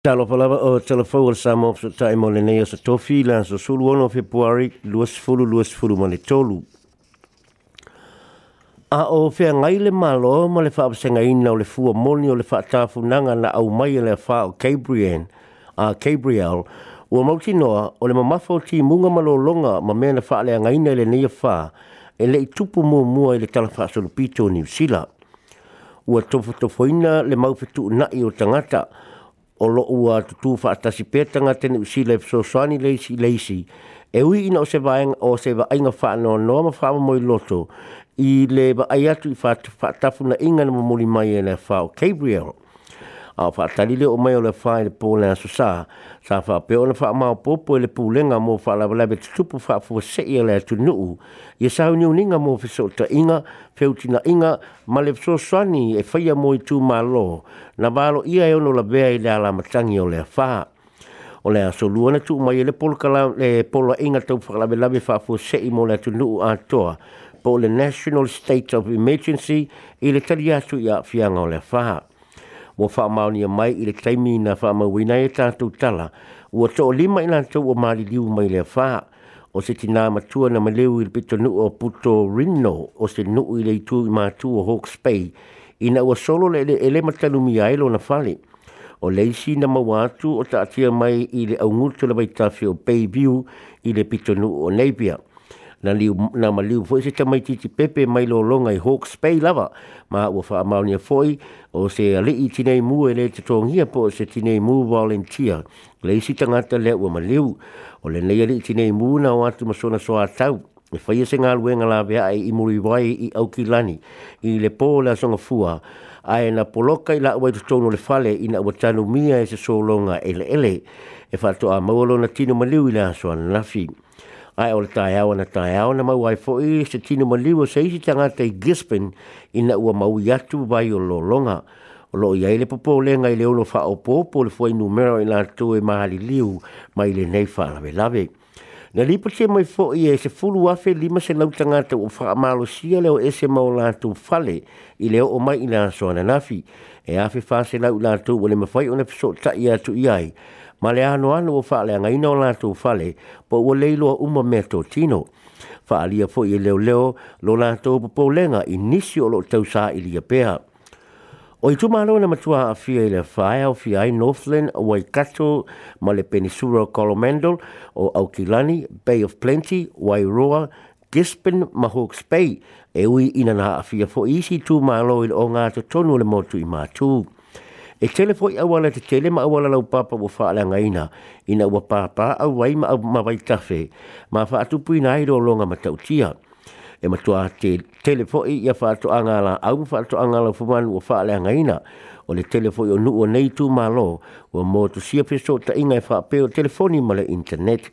Talo palava o telefo o sa mo so tae mo le nei o sa tofi la so sulu ono fe puari luas fulu luas fulu ma tolu. A o fe ngai le malo ma le faa pasenga ina o le fua moni o le faa tafu nanga na au mai e le faa o Cabrian, a Cabriel, ua mauti noa o le mamafa o ti munga malolonga ma mea na faa le ngai le nei a faa ele le itupu mua mua i le talafa sonopito o New Zealand. tofu tofu ina le maufetu nai o tangata, o o lo ua tutu fa atasi petanga tene usi le so soani leisi leisi e ui ina o se vaenga o se vaenga fa no noa ma fa amamoi loto i le vaai atu i fa tafuna inga mo mamuli mai e le fa o Gabriel a fa tali le o mai o le fai le pole a susa sa fa pe e o le fa ma po po le pulenga mo fa la le bet supu fa fo se ia le tu nu ye sa ni uninga mo fe so ta inga fe utina inga ma le so swani e fa ia mo i tu ma lo na ba lo ia e ono la be ai le ala ma tangi o le fa o le aso luana tu mai e le pol kala le pol inga tau fa la be la be fa fo se i mo le tu nu a toa po le national state of emergency i le tali atu ya fianga ole le mo fa maoni mai ile taimi na fa ma wina e ta tu tala o to lima ina to o mali liu mai le fa o se tina matua na maleu ile pito nu o puto rinno o se nu ile tu ma tu o hawks bay ina o solo le ele e matalu mi ailo na fale o leisi na tu o ta atia mai ile au ngutu la vaitafi o bay view ile pito nu o nebia na liu na ma liu foi se chama titi pepe mai lo longa i hawks bay lava ma wo fa amauni foi o se ali i tine mu ele te tongia po se tine mu volunteer le si tangata le wa maliu o le nei ali tine mu na wa tu masona so atau e fai e se ngal wenga la vea ai i muri wai i aukilani i le po la songa fua ai na poloka i la wai tu tono le fale i na watanu mia e se so longa ele ele e fa fatu a lo na tino maliu i la so na fi ai o le taeao na taeao na mauai foʻi se tino maliu o se isi tagata i gisban ina ua maui atu vai o lologa o loo iai le popolega i le olo faaopoopo o le fuai numero i latou e maaliliu mai le lenei faalavelave na lipotie mai foʻi e se fulu afe lima se lau tagata ua faamalosia le o ese e mau o latou fale i le oo mai i lasoananafi e afe faselau i latou wale le mafai ona fesootaʻi atu i ai ma le anu anu o whaale anga ina o lātou whale, po ua leilo a uma mea tō tino. Whaalia fo i leo leo, lo lātou po lenga i nisi o lo tau sā ili a pēha. O i tumalo na matua a fia i le whae o fia i Northland, Waikato, ma le Peninsula Colomandol, o Aukilani, Bay of Plenty, Wairoa, Gisborne, Mahawks Bay, e ui inana na a fia fo isi tumalo i le o ngā te tonu le motu i mātuu e tele foi a wala te tele ma wala lau papa wa fa ala ngaina ina wa papa a wai ma ma wai tafe ma fa tu pui nai ro longa ma tau e ma tu a te tele foi ia fa tu anga au fa tu anga fuman wa fa ala ngaina o le tele foi o nu o nei ma lo wa mo tu sia peso ta inga fa e pe o telefoni ma le internet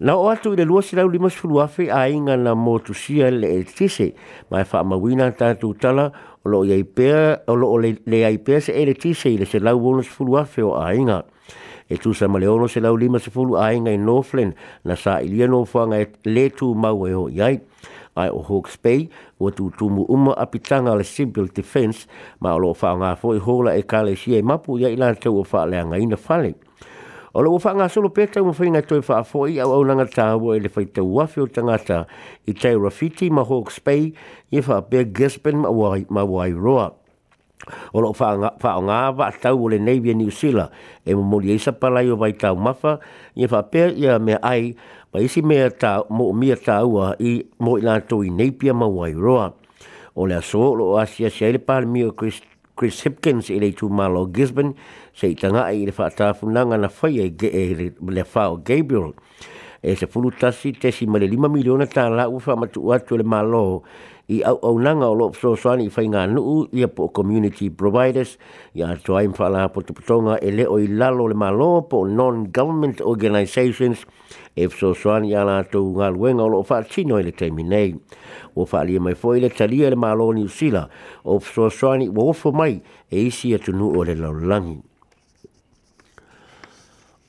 Na o atu i le lua sirau lima sifulu afe a inga na motu sia le e tise ma e wha mawina tātou tala o lo i aipea o lo le, le aipea se e le tise i le se lau wono sifulu afe o a inga. E tu sa male se lau lima sifulu a inga i Northland na sa ilia no fuanga e le tu mau e o iai. Ai o Hawke's Bay o tu tumu uma apitanga le civil defence ma o lo fa fo i hola e kale si e mapu ia ilan tau o fa le anga ina falek. O le wafanga solo peta ma whaina toi wha afoi au au langa tāua e le whaita wafio tangata i tei rafiti ma Hawke's Bay e wha bea Gisbane ma, wai, ma wai roa. O loko wha o ngāwa a tau o le Navy New Zealand e mo mori eisa palai o vai tau mafa i e wha pea ia mea ai ma isi mea tā mo mea tāua i mo i nātou i neipia ma wai roa. O le aso lo asia sel pal mio Christ Chris Hipkins i le tu malo Gisborne se i tanga i le whaata funanga na whai e le whao Gabriel e se fulu tasi te si male lima miliona ta la ufa matu atu le malo i au au nanga o lop so soani i whainga nuu i apu o community providers i a toa im whala po te putonga e leo i lalo le malo po non-government organisations e so soani i ala atu ngā luenga o lop wha chino i le teimi nei o wha lia mai fo i le talia le malo ni usila o so soani i wofo mai e isi atu nuu o le laulangi.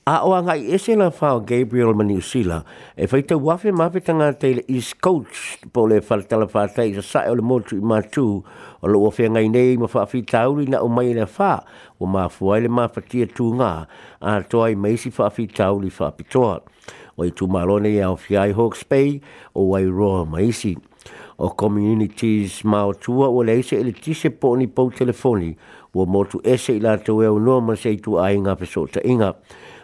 A o anga i ese la whao Gabriel Mani Usila, e whai tau wafe mawe te le East Coast po le whaletala whātai i sa sae o le motu i mātū, o lo ofe ngai nei ma wha tauri na o mai le wha, o ma fuai le mā whatia tū ngā, a toa i meisi wha awhi tauri wha pitoa. O i tū mālone i au fiai Hawke's Bay, o wai roa maisi. O communities mao tua o le eise ele tise po ni pou telefoni, o motu ese i lātou e o noma se i tū ainga pe sota inga. Ainga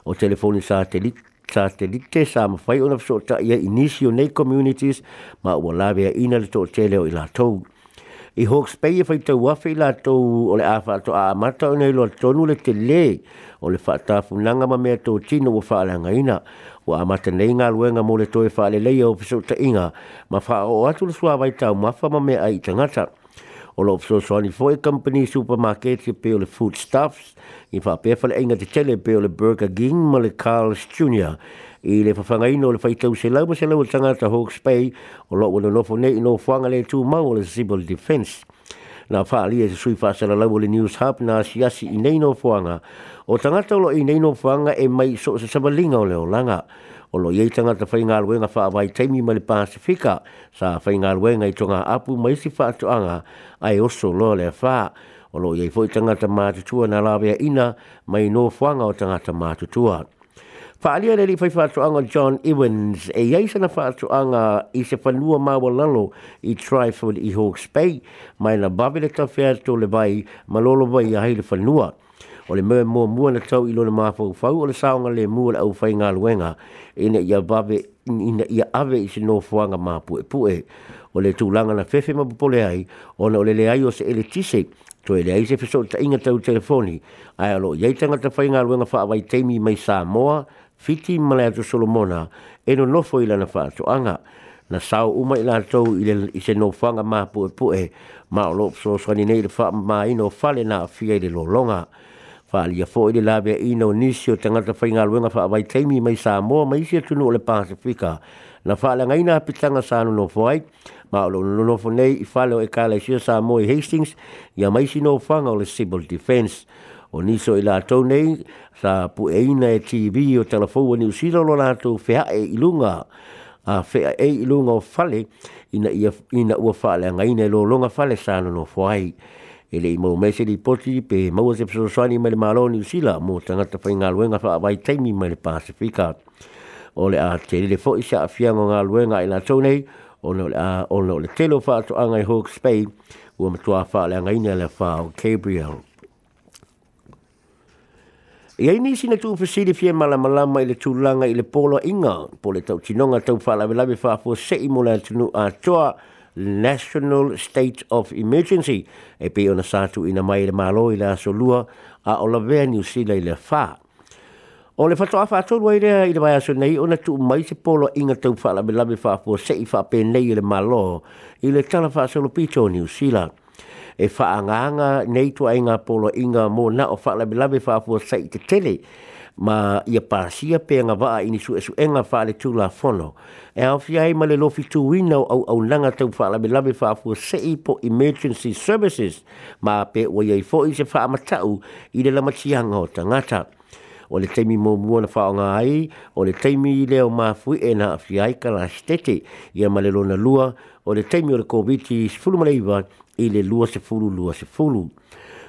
o telefoni satelit satelite sa mawhai o na fso ta ia inisio nei communities ma ua lawe a ina le tō tele o i lātou. I hōks pei e whai tau wafi i lātou o le āwha ato a amata o nei loa tonu le te le o le whaatafu nanga ma mea tō tino wa whaalanga ina o amata nei ngā luenga mō le tō e whaale leia o fso ta inga ma wha o atu le suawai tau mawha ma mea a i tangata o lo so so ni foi company supermarket ye pe le food stuffs i fa pe fa inga te tele pe le burger king ma le carls junior i le fa fanga ino le fai tau se lau se lau tanga ta hawk spay o lo wala no fo nei fanga le tu mau le civil defense na fa ali e sui fa sala lau le news hub na si asi i nei no fanga o tanga tau lo i nei no fanga e mai so se sabalinga o le o langa o lo yei tanga ta whainga alwe nga wha awai teimi ma le sa whainga alwe nga i tonga apu mai si wha anga ai oso lo le wha o lo yei fwoi tanga ta mātutua na lawea ina mai no whanga o tanga ta mātutua. Whaalia le li whai whātuanga John Ewens e yei sana whātuanga i se whanua māua lalo i Tryford i Hawke's Bay mai na bawele ta whea tō le vai ma lolo vai a hei whanua o le mea mua mua na tau ilo na mafau fau o le saonga le mua le au fai ngā luenga ina ia bave ina ia ave i se no fuanga mā pue pue o le tūlanga na fefe ma pupole ai o na o le le ai o se ele tise to ele ai se fesot ta inga tau telefoni ai alo iei tanga ta fai ngā luenga wha awai teimi mai sā moa fiti malaya tu solomona eno nofo ila na fatu anga na sao uma ila tau i se no fanga ma e pu e ma lo so so ni nei fa ma ino fale na fia ile lo longa Fali ya foi de la be ino nisio tanga ta fainga luenga fa vai taimi mai sa mo mai se tu no le pasifika. Na faala la ngaina pitanga sa no foi. Ma lo no no fo nei i falo e kala sia sa mo Hastings ya mai sino fanga o le civil defense. O niso i la tau nei sa pu eina e, e TV o telefou ni usilo lo la tau fea e ilunga. A fea e ilunga o fale ina ua fa la ngaina e lo longa fale sa no no foi. Fale e mo imau di seri poti pe maua se pesosani mai le maaloni usila mo tangata whai ngā luenga wha awai taimi mai Pasifika. ole le a te rile fo isa a fianga ngā luenga i la tau nei, o le le, le telo wha ato angai Hawke's Bay, ua matua wha le angai nea le wha o Gabriel. Ia ini na tu fesiri fie malamalama i ile tu langa ile polo inga, pole tau chinonga tau wha lawe lawe fa fua se i mula tunu a toa, National State of Emergency e pe ona satu ina mai le malo i le aso a o la vea ni usila i le fa. O le fatoa fa atolua i rea i le mai nei ona tu mai se polo inga tau fa la me lame fa apua se i fa pe nei le malo i le tala fa aso lupito ni usila. E fa anganga nei tu a inga polo inga mo na o fa la me lame fa apua se i te tele ma ia pasia pe nga va ini su su enga fa tu la fono e au fi ai male lo fi tu wino au au langa tau fa la belabe fa fu se i po emergency services ma pe o ye fo i se fa matau i le lama tianga o tangata o le teimi mō mua na whaonga ai, o le teimi i leo mā fui e na awhi ai ka stete i a malelo na lua, o le teimi o le kōwiti i sefulu maleiva i le lua sefulu, lua sefulu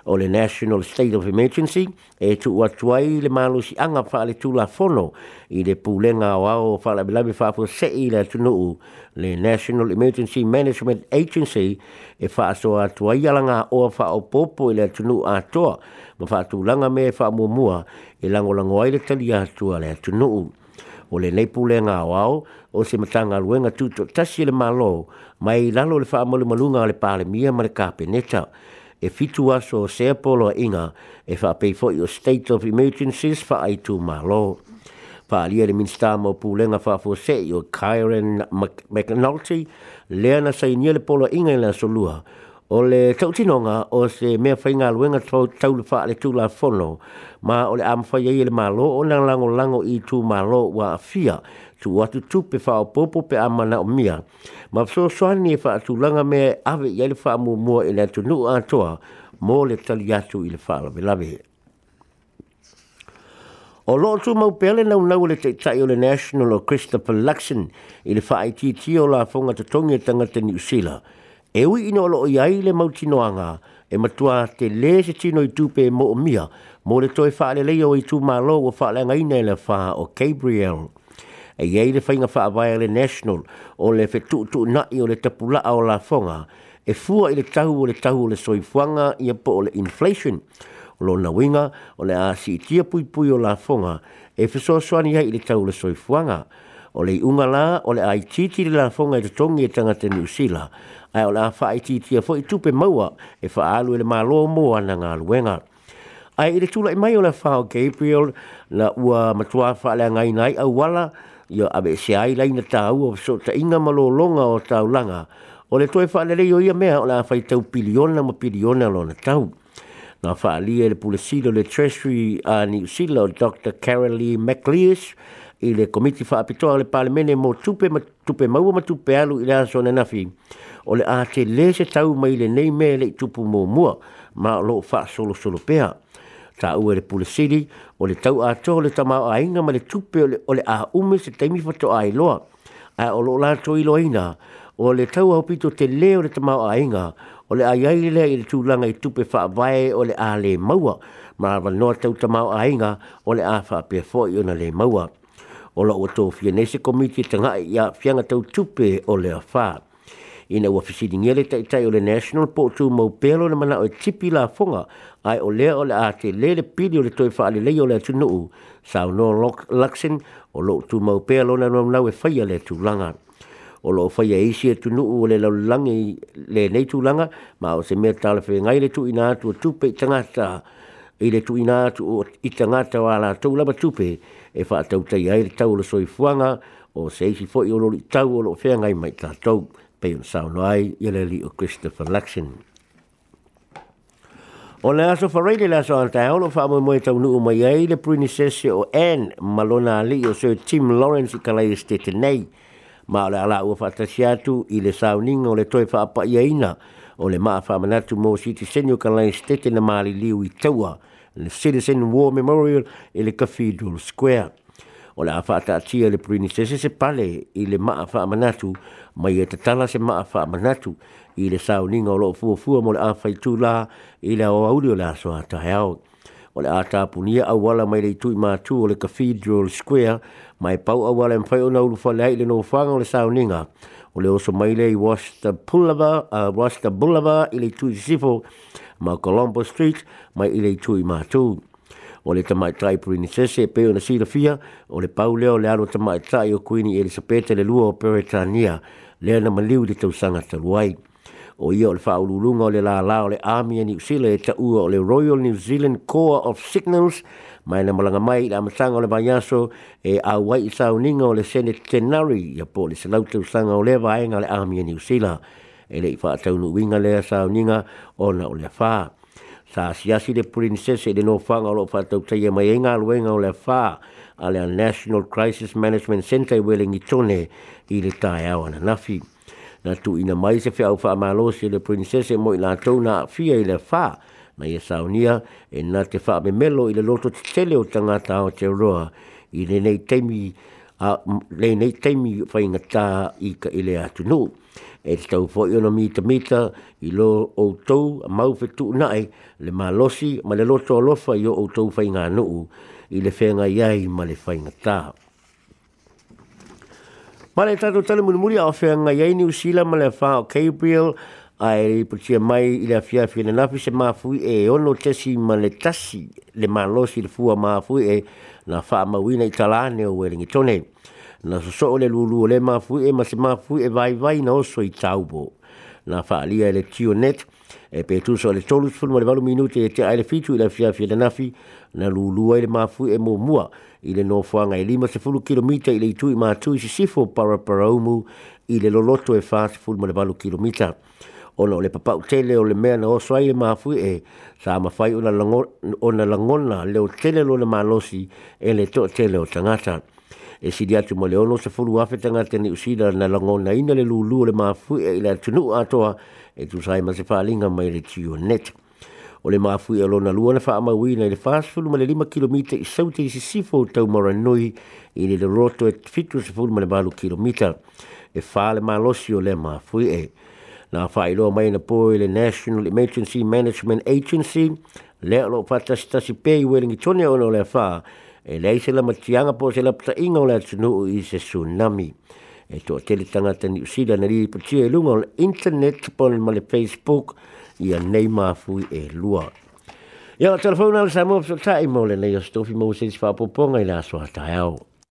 o le National State of Emergency e tu atuai le si anga wha le tula fono i le pūlenga o au wha la bilabi wha po se i le tunu le National Emergency Management Agency e wha aso atuai alanga o wha o popo i le tunu atoa ma wha langa me wha mua e lango lango ai le tali atua le tunu o le nei pūlenga o au o se matanga luenga tuto tasi le malo mai lalo le wha malunga le pālemia ma le kāpeneta e fitu aso o Seapolo a inga e whapei fo'i o State of Emergencies wha ai tū mālo. Wha alia le minstā mō pūlenga wha fo se i o Kyron McNulty, lea na sa inia le polo inga i la solua, o le tautinoga o se mea faigaluega taule la tulafono ma o le a mafai ai le malo o na lagolago i tumālo ua afia tuu atu tupe faaopoopo pe a manaʻomia ma fesoasoani e langa me ave i ai le faamuamua i le atunuu atoa mo le tali atu i le faalavelave o loo tumau pea le naunau o le taʻitaʻi o le national o christopher luxon i le faaitiiti o lafoga totogi e tagata niusila e ui ino alo o iai le mautinoanga e matua te le se tino i tupe mo o mia mo le toi whaale lei o i tū mālo o whaale ngai nei le wha o Gabriel. E iai le whainga wha awai le National o le whetu tu nai o le tapulaa o la fonga e fua i le tahu o le tahu o le soifuanga i apo o le inflation. O lo na winga o le asi i tia pui pui o la fonga e whesoa swani hai i le tahu o le soifuanga. O le unga la o le ai titi le la fonga i te tongi e tangata New Zealand ai ona fa iti ti fo i tupe maua e fa alu e le malo mo ana nga luenga ai ile tula mai ona fa Gabriel na ua matua fa le ngai nai au wala yo abe se ai lai na tau o so ta inga malo longa o tau langa o le toi fa le yo ia mea ona fa i tau na mo piliona lo na tau na fa ali e le pulisilo le treasury a ni silo dr carolee mcleish i le komiti fa apitoa le parlamene mo tupe ma tupe ma tupe alu i le aso na o le a le se tau mai le nei me le tupu mō mua ma lo fa solo solo pea. Ta ua le pule siri o le tau a to le tamau a inga ma le tupe o le, a ume se teimi fato a iloa. A o lo la to ilo ina o le tau au pito te le o le tamau a inga o le a yaile i le tūlanga i tupe fa vae o le a le maua ma va noa tau tamau a inga o le a fa pia fo i ona le maua. O la tō fia nese komiti tanga i a fianga tau tupe o le a faa ina ua fisidigia le taʻitai o le national po o tumau pea lona manaʻo e tipi lafoga ae o lea o le a telē le pili o le toe faalelei o le atunuu sauno luxon o loo tumau pea lona naunau e faia le tulaga o loo faia isi e tunuu o le le lenei tulaga ma o se mea ngai le tuuina atu o tupe i tagata i le tuuina atu i tagata o a latou lava tupe e faatautai ai le tau o le fuanga o se isi foʻi o loli tau o loo feagai mai tatou pe un sao noai i le li o Christopher Luxon. O le aso whareile le aso an te haolo wha amoe moe tau nuu mai ei le Bruni Sese o Anne Malona Ali o Sir Tim Lawrence i kalai estete nei. Ma o le ala ua whatasi atu i le sao ninga o le toi wha apa ina o le maa wha manatu mō si te senio kalai estete na maali liu i taua le Citizen War Memorial i e le Cathedral Square o le afa ta tia le prini se se pale i le ma afa manatu mai e te tala se ma afa manatu i le sao ninga o lo fua fua mo le afa i tu la i le o auri o le aso ata heo o le ata punia au wala mai le tui matu o le cathedral square mai pau au wala e mfai o na ulu fa le le no fanga o le sao ninga o le oso mai le i Washington Boulevard, uh, Washington Boulevard i le tui sifo ma Columbus Street mai i le tui matu o le tamai tai princese e peo na silafia o le pau leo le alo tamai tai o kuini elisapeta le lua o peretania lea na maliu le tausaga taluai o ia o le faaulūluga o le lālā o le amia niusila e taʻua o le royal new zealand corps of signals mai na malaga mai i le amataga o le vaiaso e auai i sauniga o le senetenari ia po o le salau tausaga o lea vaega le amia niusila e leʻi faataunuuiga lea sauniga ona o le afā sa siasi le princesa le no fanga lo fa tau tai e mai nga lo nga le fa ale national crisis management center willing i tone i le tai ona na fi na tu ina mai se au fa malo si le princesa mo i la tona fi i le fa na ia saunia e na te fa me melo i le loto tele o tanga o te roa i le nei taimi a le nei temi fa inga ta i ka ile atu nuu e te tau fo iona mita mita i lo outou a mau fetu nae le malosi ma le loto alofa i o outou fai ngā nuu i le whenga iai ma le fai ngatā. Ma le tato tale muni muri au whenga iai ni usila ma le whao Gabriel a e putia mai i le afia fia le nafi se mafui e ono tesi ma le tasi le malosi le fua mafui e na wha mawina i talane o welingitone. Ma le tato tale muni muri au whenga iai ni usila ma le whao Gabriel na so so le lulu le mafu e ma se mafu e vai vai na oso i taubo na fa alia e le tio net e pe tu so le tolu sul mo le valu minute e te aile fitu i la fia fia nafi na lulu e le mafu e mo mua i le no fuanga i lima se fulu kilomita i le itu i matu i si sifo para paraumu i le loloto e fa se fulu mo le valu kilomita ona o le papau tele o le mea na oso ai le mafu e sa mafai ona langona leo tele lo le malosi e le to tele o tangata e si diatu mo le ono se fulu afe tanga tene usida na lango na ina le lulu le maafu e ila tunu atoa e tu sai ma se faalinga mai le tiyo net. O le mafu e alona lua na faa maui na ile faas fulu ma le lima kilomita i saute i sisifo tau maranoi i le le roto e fitu se fulu ma le balu kilomita e faa le maalosi o le maafu e. Na faa ilo mai na po e le National Emergency Management Agency le alo fatasitasi pe i welingi ono le faa e lei se la matianga po se la pta inga o la tunu u i se tsunami. E to atele tangata ni usila na li patia e lunga o la internet po le male Facebook i a nei mafui e lua. Ia o telefona le sa mopso ta i mo le nei o stofi mo se disfa poponga i la soa tae au.